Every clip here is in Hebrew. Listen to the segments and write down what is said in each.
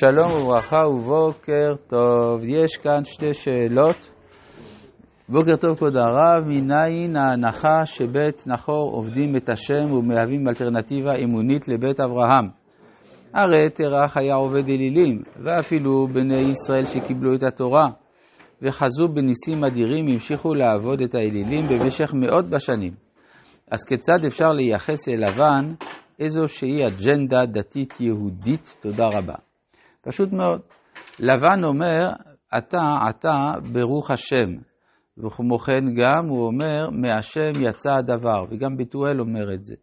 שלום וברכה ובוקר טוב. יש כאן שתי שאלות. בוקר טוב כבוד הרב, מניין ההנחה שבית נחור עובדים את השם ומהווים אלטרנטיבה אמונית לבית אברהם? הרי תרח היה עובד אלילים, ואפילו בני ישראל שקיבלו את התורה וחזו בניסים אדירים המשיכו לעבוד את האלילים במשך מאות בשנים. אז כיצד אפשר לייחס אל לבן איזושהי אג'נדה דתית יהודית? תודה רבה. פשוט מאוד. לבן אומר, אתה, אתה ברוך השם. וכמו כן גם הוא אומר, מהשם יצא הדבר, וגם ביטואל אומר את זה.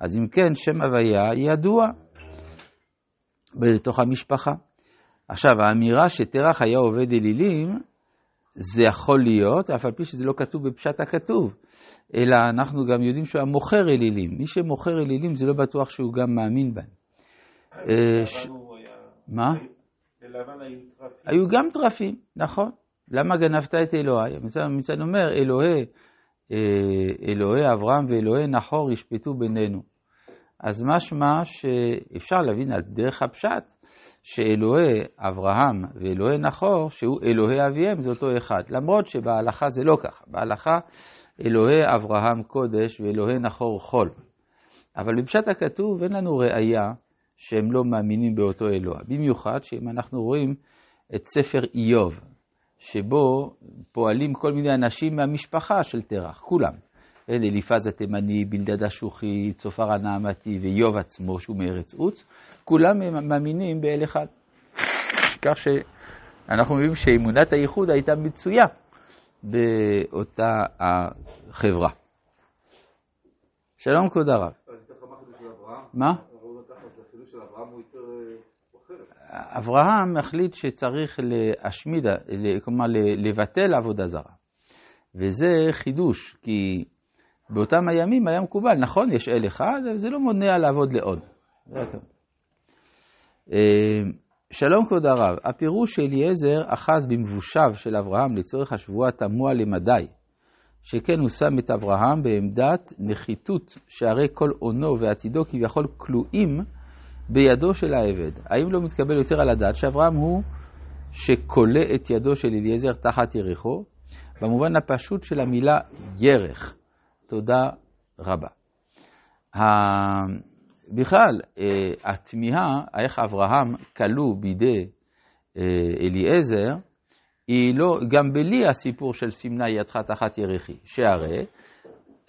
אז אם כן, שם הוויה ידוע בתוך המשפחה. עכשיו, האמירה שתרח היה עובד אלילים, זה יכול להיות, אף על פי שזה לא כתוב בפשט הכתוב, אלא אנחנו גם יודעים שהוא היה מוכר אלילים. מי שמוכר אלילים זה לא בטוח שהוא גם מאמין בהם. ש... מה? היו גם טרפים, נכון. למה גנבת את אלוהי? המצד אומר, אלוהי, אלוהי אברהם ואלוהי נחור ישפטו בינינו. אז משמע שאפשר להבין על דרך הפשט, שאלוהי אברהם ואלוהי נחור, שהוא אלוהי אביהם, זה אותו אחד. למרות שבהלכה זה לא ככה. בהלכה אלוהי אברהם קודש ואלוהי נחור חול. אבל בפשט הכתוב אין לנו ראייה שהם לא מאמינים באותו אלוה. במיוחד שאם אנחנו רואים את ספר איוב, שבו פועלים כל מיני אנשים מהמשפחה של תרח, כולם. אליפז התימני, בלדד השוחי, צופר הנעמתי ואיוב עצמו שהוא מארץ עוץ, כולם מאמינים באל אחד. כך שאנחנו מבינים שאמונת הייחוד הייתה מצויה באותה החברה. שלום כבוד הרב. מה? אברהם החליט שצריך להשמיד, כלומר לבטל עבודה זרה. וזה חידוש, כי באותם הימים היה מקובל, נכון, יש אל אחד, זה לא מונע לעבוד לעוד. שלום כבוד הרב, הפירוש של אליעזר אחז במבושיו של אברהם לצורך השבועה תמוה למדי, שכן הוא שם את אברהם בעמדת נחיתות, שהרי כל אונו ועתידו כביכול כלואים בידו של העבד. האם לא מתקבל יותר על הדעת שאברהם הוא שכולא את ידו של אליעזר תחת ירחו, במובן הפשוט של המילה ירך. תודה רבה. בכלל, התמיהה איך אברהם כלוא בידי אליעזר, היא לא, גם בלי הסיפור של סימנה ידך תחת ירחי, שהרי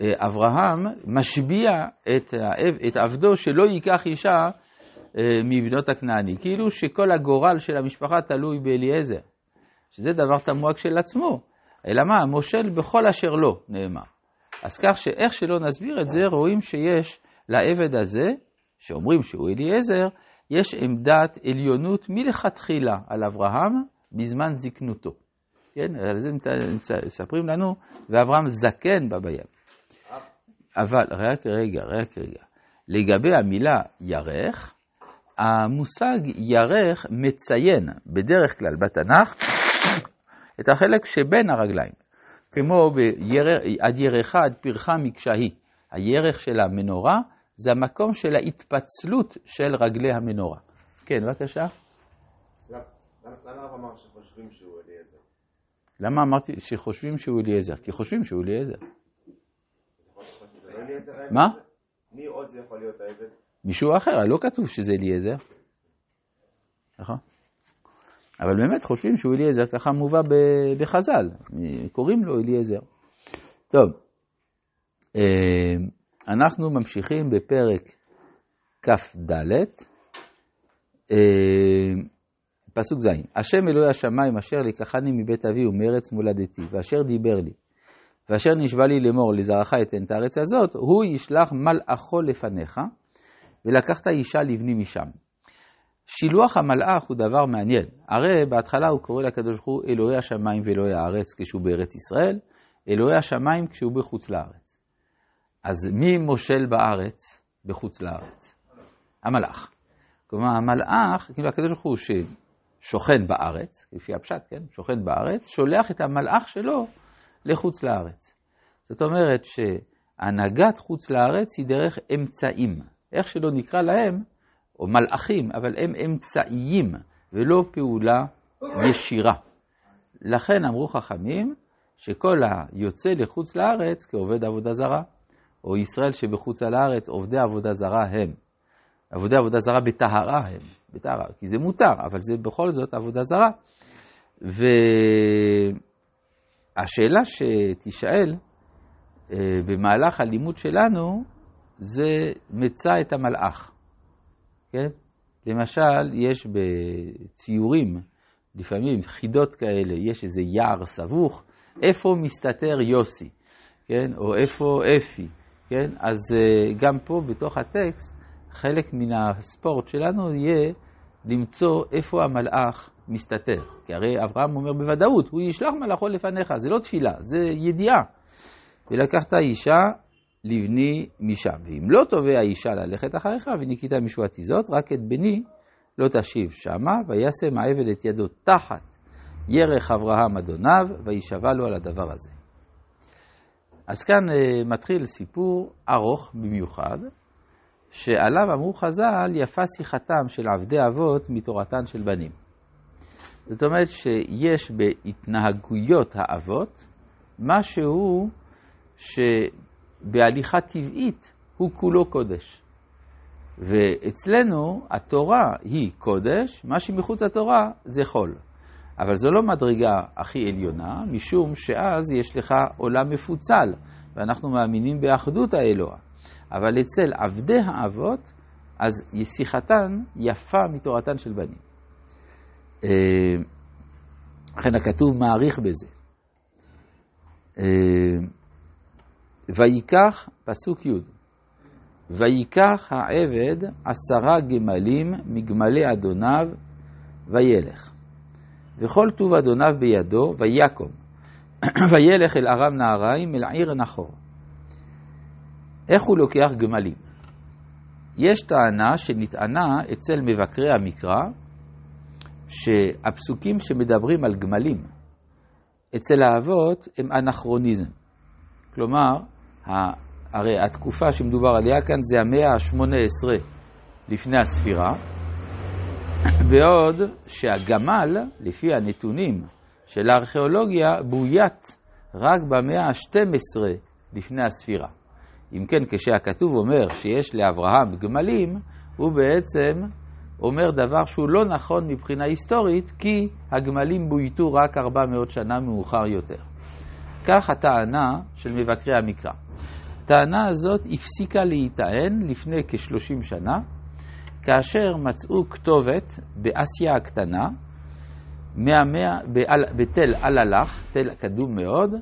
אברהם משביע את, את עבדו שלא ייקח אישה מבנות הכנעני, כאילו שכל הגורל של המשפחה תלוי באליעזר, שזה דבר תמוה כשלעצמו, אלא מה, מושל בכל אשר לא, נאמר. אז כך שאיך שלא נסביר את זה, רואים שיש לעבד הזה, שאומרים שהוא אליעזר, יש עמדת עליונות מלכתחילה על אברהם בזמן זקנותו. כן, על זה מספרים לנו, ואברהם זקן בה בים. אבל, רק רגע, רק רגע. לגבי המילה ירך, המושג ירך מציין בדרך כלל בתנ"ך את החלק שבין הרגליים. כמו עד ירחה עד פרחה מקשהי. הירך של המנורה זה המקום של ההתפצלות של רגלי המנורה. כן, בבקשה. למה הרב אמר שחושבים שהוא אליעזר? למה אמרתי שחושבים שהוא אליעזר? כי חושבים שהוא אליעזר. מה? מי עוד זה יכול להיות העבד? מישהו אחר, לא כתוב שזה אליעזר. נכון? אבל באמת חושבים שהוא אליעזר, ככה מובא בחז"ל, קוראים לו אליעזר. טוב, אנחנו ממשיכים בפרק כ"ד, פסוק ז', השם אלוהי השמיים אשר לקחני מבית אבי ומארץ מולדתי, ואשר דיבר לי, ואשר נשבע לי לאמור לזרעך אתן את הארץ הזאת, הוא ישלח מלאכו לפניך, ולקחת אישה לבני משם. שילוח המלאך הוא דבר מעניין. הרי בהתחלה הוא קורא לקדוש ברוך הוא אלוהי השמיים ואלוהי הארץ כשהוא בארץ ישראל, אלוהי השמיים כשהוא בחוץ לארץ. אז מי מושל בארץ בחוץ לארץ? המלאך. כלומר, המלאך, כאילו הקדוש ברוך הוא ששוכן בארץ, לפי הפשט, כן? שוכן בארץ, שולח את המלאך שלו לחוץ לארץ. זאת אומרת שהנהגת חוץ לארץ היא דרך אמצעים. איך שלא נקרא להם, או מלאכים, אבל הם אמצעיים ולא פעולה ישירה. לכן אמרו חכמים שכל היוצא לחוץ לארץ כעובד עבודה זרה, או ישראל שבחוץ על הארץ עובדי עבודה זרה הם. עבודי עבודה זרה בטהרה הם, בטהרה, כי זה מותר, אבל זה בכל זאת עבודה זרה. והשאלה שתישאל אה, במהלך הלימוד שלנו, זה מצא את המלאך, כן? למשל, יש בציורים, לפעמים חידות כאלה, יש איזה יער סבוך, איפה מסתתר יוסי, כן? או איפה אפי, כן? אז אה, גם פה בתוך הטקסט, חלק מן הספורט שלנו יהיה למצוא איפה המלאך מסתתר. כי הרי אברהם אומר בוודאות, הוא ישלח מלאכו לפניך, זה לא תפילה, זה ידיעה. ולקחת אישה לבני משם. ואם לא תובע האישה ללכת אחריך, וניקית משועתי זאת, רק את בני לא תשיב שמה, וישם העבד את ידו תחת ירך אברהם אדוניו, וישבע לו על הדבר הזה. אז כאן uh, מתחיל סיפור ארוך במיוחד, שעליו אמרו חז"ל, יפה שיחתם של עבדי אבות מתורתן של בנים. זאת אומרת שיש בהתנהגויות האבות משהו שבהליכה טבעית הוא כולו קודש. ואצלנו התורה היא קודש, מה שמחוץ לתורה זה חול. אבל זו לא מדרגה הכי עליונה, משום שאז יש לך עולם מפוצל, ואנחנו מאמינים באחדות האלוה. אבל אצל עבדי האבות, אז שיחתן יפה מתורתן של בנים. לכן הכתוב מעריך בזה. ויקח, פסוק י', ויקח העבד עשרה גמלים מגמלי אדוניו וילך. וכל טוב אדוניו בידו ויקום, וילך אל ארם נהריים אל עיר נחור. איך הוא לוקח גמלים? יש טענה שנטענה אצל מבקרי המקרא, שהפסוקים שמדברים על גמלים אצל האבות הם אנכרוניזם. כלומר, הרי התקופה שמדובר עליה כאן זה המאה ה-18 לפני הספירה, בעוד שהגמל, לפי הנתונים של הארכיאולוגיה, בוית רק במאה ה-12 לפני הספירה. אם כן, כשהכתוב אומר שיש לאברהם גמלים, הוא בעצם אומר דבר שהוא לא נכון מבחינה היסטורית, כי הגמלים בויתו רק 400 שנה מאוחר יותר. כך הטענה של מבקרי המקרא. הטענה הזאת הפסיקה להיטען לפני כ-30 שנה, כאשר מצאו כתובת באסיה הקטנה, מהמאה, בתל אללח, תל קדום מאוד,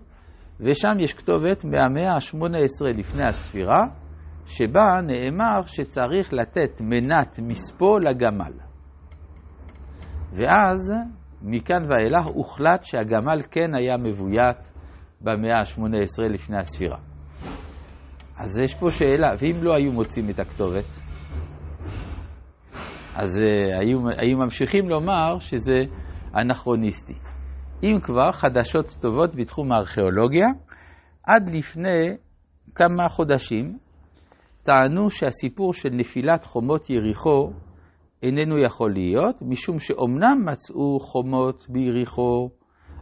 ושם יש כתובת מהמאה ה-18 לפני הספירה, שבה נאמר שצריך לתת מנת מספו לגמל. ואז, מכאן ואילך, הוחלט שהגמל כן היה מבוית במאה ה-18 לפני הספירה. אז יש פה שאלה, ואם לא היו מוצאים את הכתובת, אז uh, היו, היו ממשיכים לומר שזה אנכרוניסטי. אם כבר, חדשות טובות בתחום הארכיאולוגיה, עד לפני כמה חודשים טענו שהסיפור של נפילת חומות יריחו איננו יכול להיות, משום שאומנם מצאו חומות ביריחו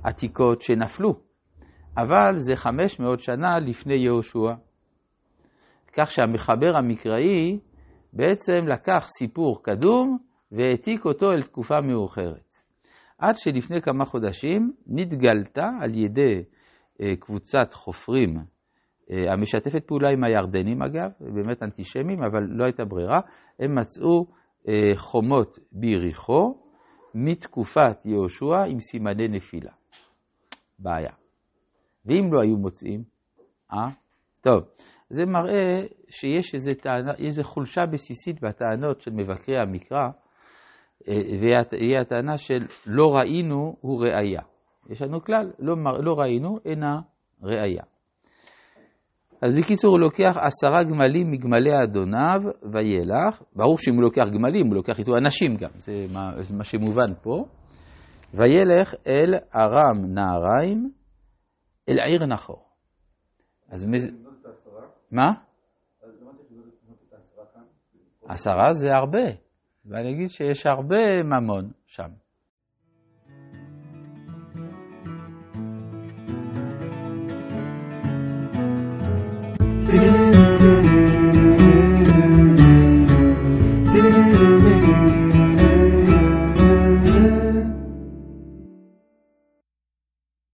עתיקות שנפלו, אבל זה 500 שנה לפני יהושע. כך שהמחבר המקראי בעצם לקח סיפור קדום והעתיק אותו אל תקופה מאוחרת. עד שלפני כמה חודשים נתגלתה על ידי אה, קבוצת חופרים אה, המשתפת פעולה עם הירדנים אגב, באמת אנטישמים, אבל לא הייתה ברירה, הם מצאו אה, חומות ביריחו מתקופת יהושע עם סימני נפילה. בעיה. ואם לא היו מוצאים, אה? טוב, זה מראה שיש איזו טענה, איזו חולשה בסיסית בטענות של מבקרי המקרא, אה, והיא הטענה של לא ראינו הוא ראייה. יש לנו כלל, לא, לא ראינו אינה ראייה. אז בקיצור, הוא לוקח עשרה גמלים מגמלי אדוניו וילך. ברור שאם הוא לוקח גמלים, הוא לוקח איתו אנשים גם, זה מה, זה מה שמובן פה. וילך אל ארם נהריים, אל עיר נחור. אז. מה? עשרה זה הרבה. ואני אגיד שיש הרבה ממון שם.